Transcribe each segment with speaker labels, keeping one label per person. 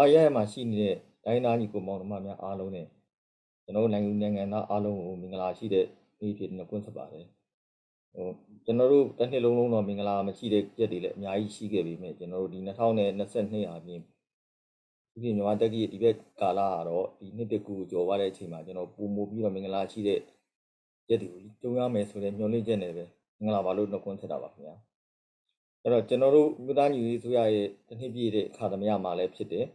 Speaker 1: ဘာရဲမှာရှိနေတဲ့တိုင်းသားညီကိုမောင်နှမများအားလုံးနဲ့ကျွန်တော်တို့နိုင်ငံနိုင်ငံသားအားလုံးကိုမင်္ဂလာရှိတဲ့နေ့ဖြစ်နေကွန်းဆက်ပါတယ်ဟိုကျွန်တော်တို့တစ်နှစ်လုံးလုံးတော့မင်္ဂလာမရှိတဲ့ရက်တွေလည်းအများကြီးရှိခဲ့ပြီမြဲကျွန်တော်တို့ဒီ2022အပြင်ဒီပြင်မြန်မာတက္ကီဒီဘက်ကာလကတော့ဒီနှစ်တကူကြော်သွားတဲ့အချိန်မှာကျွန်တော်ပုံမူပြီးတော့မင်္ဂလာရှိတဲ့ရက်တွေကိုကြုံရမယ်ဆိုတဲ့မျှော်လင့်ချက်နဲ့ပဲမင်္ဂလာပါလို့နှုတ်ခွန်းဆက်တာပါခင်ဗျာအဲ့တော့ကျွန်တော်တို့မြို့သားညီရေးဆိုရရဲ့တစ်နှစ်ပြည့်တဲ့အခါသမယမှာလည်းဖြစ်တယ်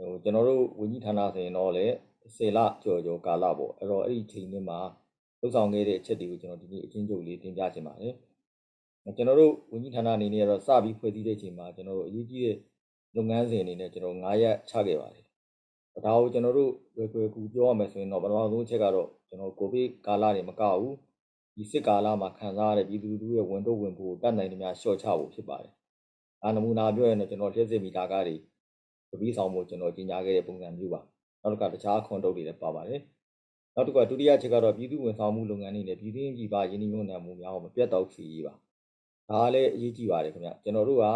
Speaker 1: ဟိုကျွန်တော်တို့ဝင်းကြီးဌာနဆိုရင်တော့လေ10လကြော်ကြော်ကာလပေါ့အဲ့တော့အဲ့ဒီချိန်လေးမှာလှုပ်ဆောင်ခဲ့တဲ့အချက်တွေကိုကျွန်တော်ဒီနေ့အချင်းချုပ်လေးတင်ပြချင်ပါတယ်ကျွန်တော်တို့ဝင်းကြီးဌာနအနေနဲ့ကတော့စပြီးဖွဲ့စည်းတဲ့အချိန်မှာကျွန်တော်တို့အရေးကြီးတဲ့လုပ်ငန်းစဉ်အနေနဲ့ကျွန်တော်9ရက်ချခဲ့ပါတယ်ဒါကိုကျွန်တော်တို့ဝယ်ကွယ်ကူပြောရမယ်ဆိုရင်တော့ပထမဆုံးအချက်ကတော့ကျွန်တော်ကိုဗစ်ကာလတွေမကဘူးဒီစစ်ကာလမှာခံစားရတဲ့ပြည်သူလူထုရဲ့ဝန်တော့ဝန်ဖို့တတ်နိုင်သမျှရှော့ချဖို့ဖြစ်ပါတယ်။အာနမူနာပြောရင်တော့ကျွန်တော်လျှက်စစ်မီတာကားတွေ ပပီးဆောင်ဖို့ကျွန်တော်ကြီးညာခဲ့တဲ့ပုံစံမျိုးပါ။နောက်တစ်ခါတခြားခွန်တုပ်တွေလည်းပါပါတယ်။နောက်တစ်ခါဒုတိယချက်ကတော့ပြည်သူဝန်ဆောင်မှုလုပ်ငန်းတွေနဲ့ပြည်သူ့ပြည်ပရင်းနှီးမြှုပ်နှံမှုများကိုမပြတ်တော့စီရေးပါ။ဒါလည်းအရေးကြီးပါတယ်ခင်ဗျ။ကျွန်တော်တို့က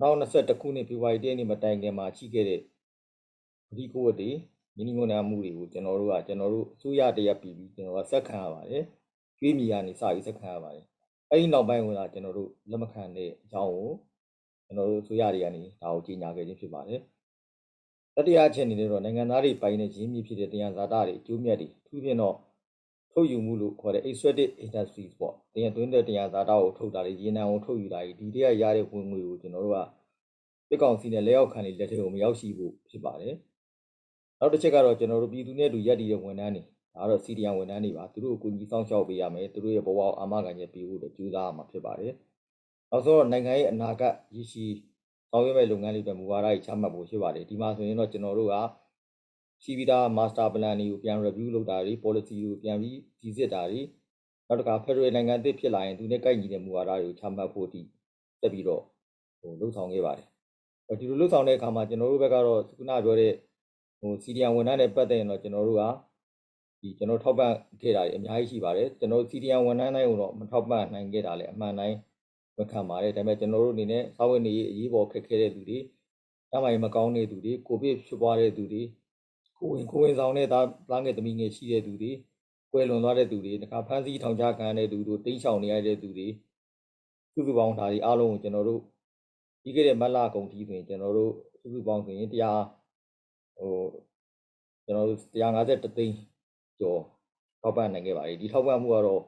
Speaker 1: 2021ခုနှစ်ဖေဖော်ဝါရီလနေ့မတိုင်ခင်မှာရှိခဲ့တဲ့ဒီကိုဝတ်တွေရင်းနှီးမြှုပ်နှံမှုတွေကိုကျွန်တော်တို့ကကျွန်တော်တို့အစိုးရတရက်ပြီးပြီးကျွန်တော်ကစက်ခံရပါတယ်။ကျွေးမြီကနေစပြီးစက်ခံရပါတယ်အဲ့ဒီနောက်ပိုင်းကကျွန်တော်တို့လက်မခံတဲ့အကြောင်းကို ကျွန်တော်တို့ဆိုရတွေကနေဒါကိုကြီးညာခဲ့ခြင်းဖြစ်ပါတယ်တတိယအချက်အနေနဲ့တော့နိုင်ငံသားတွေပိုင်တဲ့ရင်းမြစ်ဖြစ်တဲ့တရားဇာတာတွေအကျိုးမြတ်တွေထူးဖြင့်တော့ထုတ်ယူမှုလို့ခေါ်တဲ့ extractive industries ပေါ့တရားသွင်းတဲ့တရားဇာတာကိုထုတ်တာတွေရေနံကိုထုတ်ယူတာတွေဒီတရားရတဲ့ဝင်ငွေကိုကျွန်တော်တို့ကတစ်ကောင်စီနဲ့လက်အောက်ခံတွေလက်ထဲကိုမရောက်ရှိဖို့ဖြစ်ပါတယ်နောက်တစ်ချက်ကတော့ကျွန်တော်တို့ပြည်သူနဲ့တူရက်တည်တဲ့ဝန်ထမ်းတွေဒါကတော့ CDN ဝန်ထမ်းတွေပါသူတို့ကိုကူညီဆောင်ရှောက်ပေးရမယ်သူတို့ရဲ့ဘဝအာမခံချက်ပေးဖို့ကြိုးစားရမှာဖြစ်ပါတယ် နောက်ဆုံးတော့နိုင်ငံရဲ့အနာဂတ်ရရှိဆောင်ရွက်မဲ့လုပ်ငန်းတွေပဲမူဝါဒကြီးချမှတ်ဖို့ရှိပါတယ်ဒီမှာဆိုရင်တော့ကျွန်တော်တို့ကရှိပြီးသား master plan တွေကိုပြန် review လုပ်တာတွေ policy ကိုပြန်ပြီးကြီးစစ်တာတွေနောက်တစ်ခါ federal နိုင်ငံအသစ်ဖြစ်လာရင်သူနဲ့ကိုက်ညီတဲ့မူဝါဒတွေကိုချမှတ်ဖို့ဒီတက်ပြီးတော့ဟိုလှုပ်ဆောင်ခဲ့ပါတယ်ဒီလိုလှုပ်ဆောင်တဲ့အခါမှာကျွန်တော်တို့ဘက်ကတော့ခုနပြောတဲ့ဟို CDN ဝန်ထမ်းတွေပတ်သက်ရင်တော့ကျွန်တော်တို့ကဒီကျွန်တော်ထောက်ပံ့ခဲ့တာတွေအများကြီးရှိပါတယ်ကျွန်တော် CDN ဝန်ထမ်းတိုင်းကိုတော့မထောက်ပံ့နိုင်ခဲ့တာလည်းအမှန်တိုင်း မခံပါတယ်ဒါပေမဲ့ကျွန်တော်တို့အနေနဲ့စာဝင်နေအရေးပေါ်ခက်ခဲတဲ့သူတွေတမိုင်မကောင်းတဲ့သူတွေကိုဗစ်ဖြစ်ပွားတဲ့သူတွေကိုဝင်ကိုဝင်ဆောင်တဲ့သားသားငယ်သမီးငယ်ရှိတဲ့သူတွေကွယ်လွန်သွားတဲ့သူတွေတခါဖမ်းဆီးထောင်ချခံရတဲ့သူတို့တိန့်ရှောင်နေရတဲ့သူတွေစုစုပေါင်းဒါတွေအားလုံးကိုကျွန်တော်တို့ပြီးခဲ့တဲ့မတ်လကုန်ထိဆိုရင်ကျွန်တော်တို့စုစုပေါင်းဆိုရင်တရားဟိုကျွန်တော်တို့150သိန်းကျော်ထောက်ပံ့နိုင်ခဲ့ပါတယ်ဒီထောက်ပံ့မှုကတော့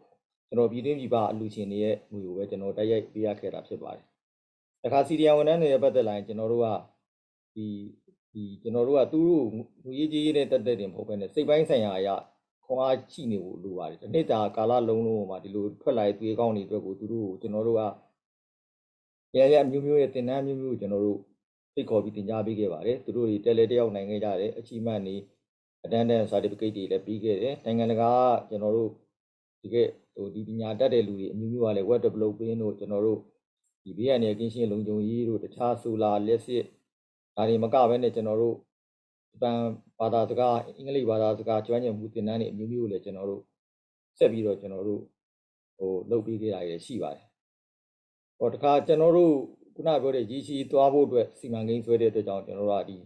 Speaker 1: ကျွန်တော်ပြည်တွင်းပြည်ပအလူရှင်တွေရဲ့ငွေကိုပဲကျွန်တော်တိုက်ရိုက်ပေးရခဲ့တာဖြစ်ပါတယ်တခါစီဒီယံဝန်ထမ်းတွေရဲ့ပတ်သက်လာရင်ကျွန်တော်တို့ကဒီဒီကျွန်တော်တို့ကသူတို့ငွေရေးကြီးနဲ့တက်တက်တင်မဟုတ်ဘဲနဲ့စိတ်ပိုင်းဆိုင်ရာအရာခွန်အားရှိနေဖို့လိုပါတယ်ဒီနေ့တာကာလလုံးလုံးမှာဒီလိုထွက်လာတဲ့သွေးကောင်းတွေအတွက်ကိုသူတို့ကိုကျွန်တော်တို့ကရရမျိုးမျိုးရဲ့တင်နန်းမျိုးမျိုးကိုကျွန်တော်တို့ဖိတ်ခေါ်ပြီးတင် जा ပေးခဲ့ပါတယ်သူတို့တွေတယ်လေတယောက်နိုင်ခဲ့ကြတယ်အချီးမှန်နေ attendance certificate တွေလည်းပြီးခဲ့တယ်နိုင်ငံတကာကကျွန်တော်တို့ ဒီကဟိုဒီပညာတတ်တဲ့လူတွေအမျိုးမျိုးကလည်း web development တို့ကျွန်တော်တို့ဒီဘေးရန်ရဲ့ကင်းရှင်းလုံခြုံရေးတို့တခြား solar လက်စစ်ဒါတွေမကဘဲနဲ့ကျွန်တော်တို့ဂျပန်ဘာသာစကားအင်္ဂလိပ်ဘာသာစကားကျွမ်းကျင်မှုသင်တန်းတွေအမျိုးမျိုးကိုလည်းကျွန်တော်တို့ဆက်ပြီးတော့ကျွန်တော်တို့ဟိုလုပ်ပြီးခဲ့တာရရှိပါတယ်ဟောတခါကျွန်တော်တို့ခုနပြောတဲ့ရည်ရှိသွားဖို့အတွက်စီမံကိန်းဆွဲတဲ့အတွက်ကြောင့်ကျွန်တော်တို့ကဒီ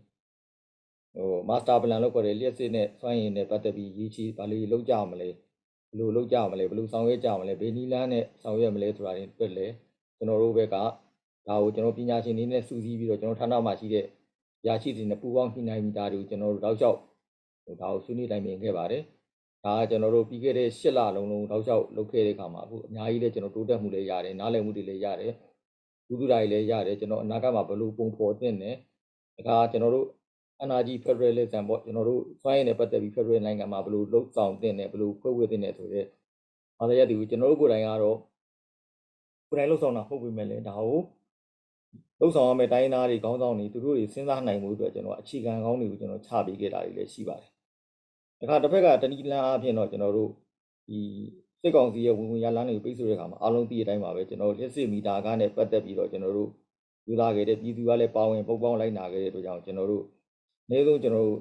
Speaker 1: ဟို master plan လောက်ခေါ်တဲ့လျှက်စစ်နဲ့စွမ်းရည်နဲ့ပတ်သက်ပြီးရည်ချီဘာလို့လောက်ကြမလဲ ဘယ်လိုလောက်ကြမလဲဘယ်လိုဆောင်ရွက်ကြမလဲဘယ်နည်းလမ်းနဲ့ဆောင်ရွက်မလဲဆိုတာတွေတွေ့လဲကျွန်တော်တို့ဘက်ကဒါကိုကျွန်တော်ပညာရှင်တွေနဲ့စူးစီးပြီးတော့ကျွန်တော်ဌာနမှာရှိတဲ့ရာရှိတွေနဲ့ပူးပေါင်းညှိနှိုင်းမိတာတွေကိုကျွန်တော်တို့တောက်လျှောက်ဟိုဒါကိုဆွေးနွေးတိုင်ပင်ခဲ့ပါတယ်ဒါကကျွန်တော်တို့ပြီးခဲ့တဲ့၈လလုံးလုံးတောက်လျှောက်လုပ်ခဲ့တဲ့အခါမှာအခုအများကြီးလည်းကျွန်တော်တိုးတက်မှုလည်းရတယ်နားလည်မှုတွေလည်းရတယ်ဘူးသူဓာတ်တွေလည်းရတယ်ကျွန်တော်အနာဂတ်မှာဘယ်လိုပုံဖော်သင့်တယ်ဒါကကျွန်တော်တို့ NRG Federalism ပေါ့ကျွန်တော်တို့စွမ်းရည်နဲ့ပတ်သက်ပြီး Federal နိုင်ငံမှာဘယ်လိုလှုပ်ဆောင်တင်တယ်ဘယ်လိုဖွဲ့ဝေတင်တယ်ဆိုတော့အားရတဲ့ဒီကျွန်တော်တို့ကိုယ်တိုင်ကတော့ကိုယ်တိုင်လှုပ်ဆောင်တာဟုတ်ပြီမဲ့လေဒါကိုလှုပ်ဆောင်ရမယ့်တိုင်းသားတွေခေါင်းဆောင်တွေသူတို့တွေစဉ်းစားနိုင်မှုအတွက်ကျွန်တော်အခြေခံကောင်းတွေကိုကျွန်တော်ချပေးခဲ့တာတွေလည်းရှိပါတယ်။ဒါခါတစ်ဖက်ကတဏီလန်အဖြစ်တော့ကျွန်တော်တို့ဒီစစ်ကောင်စီရဲ့ဝင်ဝင်ရလန်းတွေကိုပိတ်ဆို့တဲ့အခါမှာအားလုံးသိတဲ့အတိုင်းပါပဲကျွန်တော်တို့လက်စစ်မီတာကနဲ့ပတ်သက်ပြီးတော့ကျွန်တော်တို့ယူလာခဲ့တဲ့ပြည်သူကလည်းပါဝင်ပုံပေါင်းလိုက်နာခဲ့တဲ့အတွက်ကြောင့်ကျွန်တော်တို့ အနည်းဆုံးကျွန်တော်တို့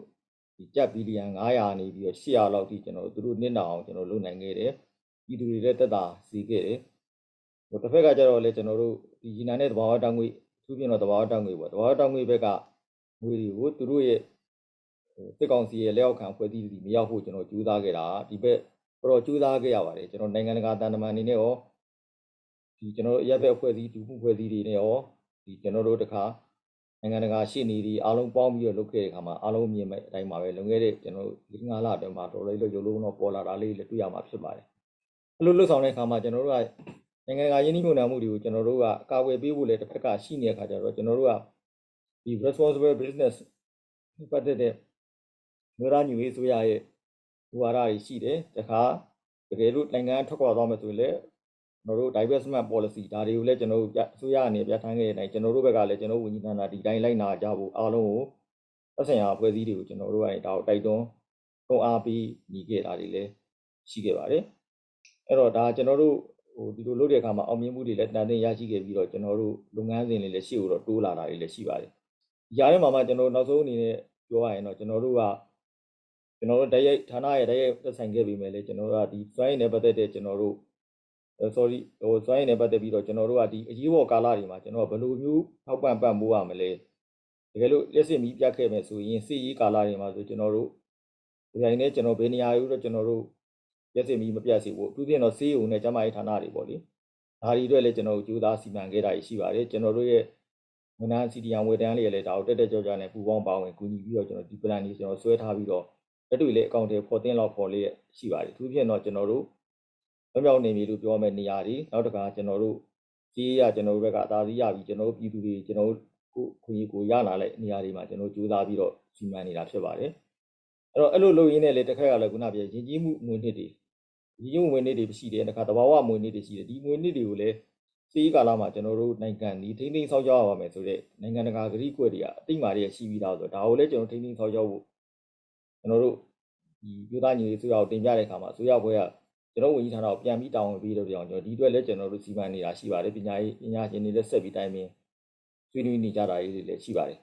Speaker 1: ဒီကြက်ဘီလီယံ900နေပြီးတော့800လောက်ထိကျွန်တော်တို့သူတို့နစ်နာအောင်ကျွန်တော်လုပ်နိုင်ခဲ့တယ်ပြည်သူတွေလည်းတက်တာစီခဲ့တယ်ဟိုတစ်ဖက်ကကျတော့လေကျွန်တော်တို့ဒီရီနာနဲ့တဘာဝတောင်ငွေသူပြင်တော့တဘာဝတောင်ငွေပေါ့တဘာဝတောင်ငွေဘက်ကငွေတွေကိုသူတို့ရဲ့ဟိုစစ်ကောင်စီရဲ့လက်အောက်ခံဖွဲ့စည်းပြီးမရောက်ဖို့ကျွန်တော်ကြိုးစားခဲ့တာဒီဘက်တော့ကြိုးစားခဲ့ရပါတယ်ကျွန်တော်နိုင်ငံတကာတန်တမန်အနေနဲ့ရောဒီကျွန်တော်တို့ရပ်ဘက်ဖွဲ့စည်းတူမှုဖွဲ့စည်းတွေနဲ့ရောဒီကျွန်တော်တို့တခါ နိုင်ငံတကာရှေ့နေတွေအားလုံးပေါင်းပြီးတော့လုပ်ခဲ့တဲ့အခါမှာအားလုံးမြင်မဲ့အတိုင်းပါပဲလွန်ခဲ့တဲ့ကျွန်တော်တို့ဒီငါးလအတွင်းမှာတော်တော်လေးရုပ်လုံးတော့ပေါ်လာတာလေးလည်းတွေ့ရမှာဖြစ်ပါတယ်အဲ့လိုလှုပ်ဆောင်တဲ့အခါမှာကျွန်တော်တို့ကနိုင်ငံတကာယင်းနှိမ့်ညွှန်မှုတွေကိုကျွန်တော်တို့ကအကာအကွယ်ပေးဖို့လည်းတစ်ဖက်ကရှိနေတဲ့အခါကျတော့ကျွန်တော်တို့ကဒီ responsible business ပတ်သက်တဲ့မြို့သားညူရေးဆိုရရဲ့ဝါဒတွေရှိတယ်တခါတကယ်လို့နိုင်ငံထွက်ခွာသွားမယ်ဆိုရင်လည်း ကျွန်တော်တို့ divestment policy ဒါတွေကိုလည်းကျွန်တော်တို့အစိုးရအနေနဲ့ပြဋ္ဌာန်းခဲ့တဲ့အတိုင်းကျွန်တော်တို့ဘက်ကလည်းကျွန်တော်တို့ဝန်ကြီးဌာနဒီတိုင်းလိုက်နာကြဖို့အားလုံးကိုသက်ဆိုင်ရာအဖွဲ့အစည်းတွေကိုကျွန်တော်တို့ကနေဒါကိုတိုက်တွန်းတွန်းအားပေးညီခဲ့တာတွေလည်းရှိခဲ့ပါတယ်အဲ့တော့ဒါကျွန်တော်တို့ဟိုဒီလိုလုပ်တဲ့အခါမှာအောင်မြင်မှုတွေလည်းတန်တင်ရရှိခဲ့ပြီးတော့ကျွန်တော်တို့လုပ်ငန်းစဉ်တွေလည်းရှေ့ကိုတော့တိုးလာတာတွေလည်းရှိပါတယ်ဒီကြားထဲမှာမှကျွန်တော်တို့နောက်ဆုံးအနေနဲ့ပြောရရင်တော့ကျွန်တော်တို့ကကျွန်တော်တို့တရိုက်ဌာနရဲ့တရိုက်သက်ဆိုင်ခဲ့ပြီမဲ့လေကျွန်တော်တို့ကဒီ file နဲ့ပတ်သက်တဲ့ကျွန်တော်တို့ sorry ဟို file နဲ့ပတ်သက်ပြီးတော့ကျွန်တော်တို့ကဒီအရေးပေါ်ကာလတွေမှာကျွန်တော်ဘယ်လိုမျိုးထောက်ပံ့ပံ့ပိုးရမလဲတကယ်လို့လက်စစ်မီးပြတ်ခဲ့မယ်ဆိုရင်စစ်ရေးကာလတွေမှာဆိုကျွန်တော်တို့ဒီတိုင်းနဲ့ကျွန်တော်ဘယ်နေရာယူတော့ကျွန်တော်တို့လက်စစ်မီးမပြတ်စေဖို့အထူးသဖြင့်တော့စေးုံနဲ့ကျမကြီးဌာနတွေပေါ့လေဒါတွေအတွက်လည်းကျွန်တော်တို့ကြိုးစားစီမံခဲ့တာရှိပါတယ်ကျွန်တော်တို့ရဲ့ဝန်ထမ်းစီတီယံဝေတန်းလေးလည်းဒါကိုတက်တက်ကြွကြွနဲ့ပူပေါင်းပါဝင်ကူညီပြီးတော့ကျွန်တော်ဒီ plan ကြီးကျွန်တော်ဆွဲထားပြီးတော့လက်တွေ့လေးအကောင့်တွေပေါ်တင်လောက်ပေါ်လေးရှိပါတယ်အထူးဖြင့်တော့ကျွန်တော်တို့ မမြောက်နေပြီလို့ပြောမယ့်နေရာတွေနောက်တစ်ခါကျွန်တော်တို့ကြီးရကျွန်တော်တို့ဘက်ကအသာစီးရပြီးကျွန်တော်တို့ပြည်သူတွေကျွန်တော်တို့ကိုခွင့်ရကိုရလာတဲ့နေရာတွေမှာကျွန်တော်ကြိုးစားပြီးတော့စီမံနေတာဖြစ်ပါတယ်အဲ့တော့အဲ့လိုလုပ်ရင်းနဲ့လေတစ်ခါကလည်းခုနပြရင်ကြီးမှုငွေနှစ်တွေရင်းကြီးငွေနှစ်တွေရှိတယ်တစ်ခါတဘာဝငွေနှစ်တွေရှိတယ်ဒီငွေနှစ်တွေကိုလည်းစီးကာလမှာကျွန်တော်တို့နိုင်ငံဒီထိန်းသိမ်းဆောက်ကြရပါမယ်ဆိုတော့နိုင်ငံတကာဂရိကွက်တွေကအတိမာတွေရှိပြီးသားဆိုတော့ဒါကိုလည်းကျွန်တော်ထိန်းသိမ်းဆောက်ကြဖို့ကျွန်တော်တို့ဒီပြည်သားညီတွေဆိုရအောင်တင်ပြတဲ့အခါမှာအစိုးရဘွဲက ကျွန်တော်ဝန်ကြီးဌာနကိုပြန်ပြီးတာဝန်ပေးလို့ပြောင်းကျွန်တော်ဒီအတွက်လည်းကျွန်တော်တို့စီမံနေတာရှိပါတယ်ပညာရေးပညာရှင်တွေလည်းဆက်ပြီးတိုင်းပင်ဆွေးနွေးနေကြတာတွေလည်းရှိပါတယ်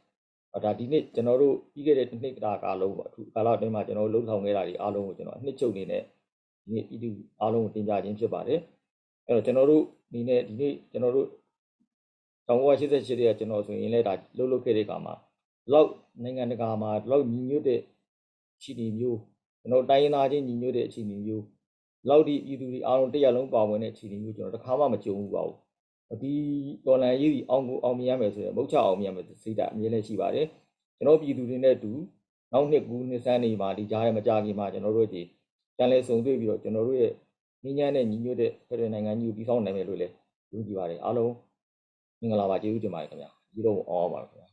Speaker 1: ။ဒါဒီနေ့ကျွန်တော်တို့ပြီးခဲ့တဲ့တစ်နှစ်တာကာလုံးပေါ့အခုကာလအတွင်းမှာကျွန်တော်တို့လှုပ်ဆောင်ခဲ့တာတွေအားလုံးကိုကျွန်တော်အနှစ်ချုပ်နေနဲ့ဒီနေ့ဤသူအားလုံးကိုတင်ပြခြင်းဖြစ်ပါတယ်။အဲ့တော့ကျွန်တော်တို့ဒီနေ့ဒီနေ့ကျွန်တော်တို့1988တဲ့ကျွန်တော်ဆိုရင်လည်းဒါလှုပ်လှုပ်ခဲ့တဲ့အခါမှာလောက်နိုင်ငံတကာမှာလောက်ညီညွတ်တဲ့အခြေအနေမျိုးကျွန်တော်တိုင်းရင်းသားချင်းညီညွတ်တဲ့အခြေအနေမျိုး လောက်ဒီပြည်သူတွေအားလုံးတရားလုံးပါဝင်တဲ့အခြေအနေမျိုးကျွန်တော်တစ်ခါမှမကြုံဘူးပါဘူးဒီတော်လန်ရေးဒီအောင်ကိုအောင်မြင်ရမယ်ဆိုရင်မုတ်ချအောင်မြင်ရမယ်စိတ်ဓာတ်အမြဲတမ်းရှိပါတယ်ကျွန်တော်ပြည်သူတွေနဲ့အတူနောက်နှစ်ကူနှစ်စန်းနေမှာဒီကြားရဲ့မကြခင်မှာကျွန်တော်တို့ဒီတန်လဲစုံတွေ့ပြီးတော့ကျွန်တော်တို့ရဲ့ငင်းညမ်းတဲ့ညီညွတ်တဲ့ဖက်ဒရယ်နိုင်ငံကြီးကိုတည်ဆောက်နိုင်မယ်လို့လည်းယုံကြည်ပါတယ်အားလုံးမင်္ဂလာပါကျေးဇူးတင်ပါတယ်ခင်ဗျာဒီတော့အောင်ပါပါခင်ဗျာ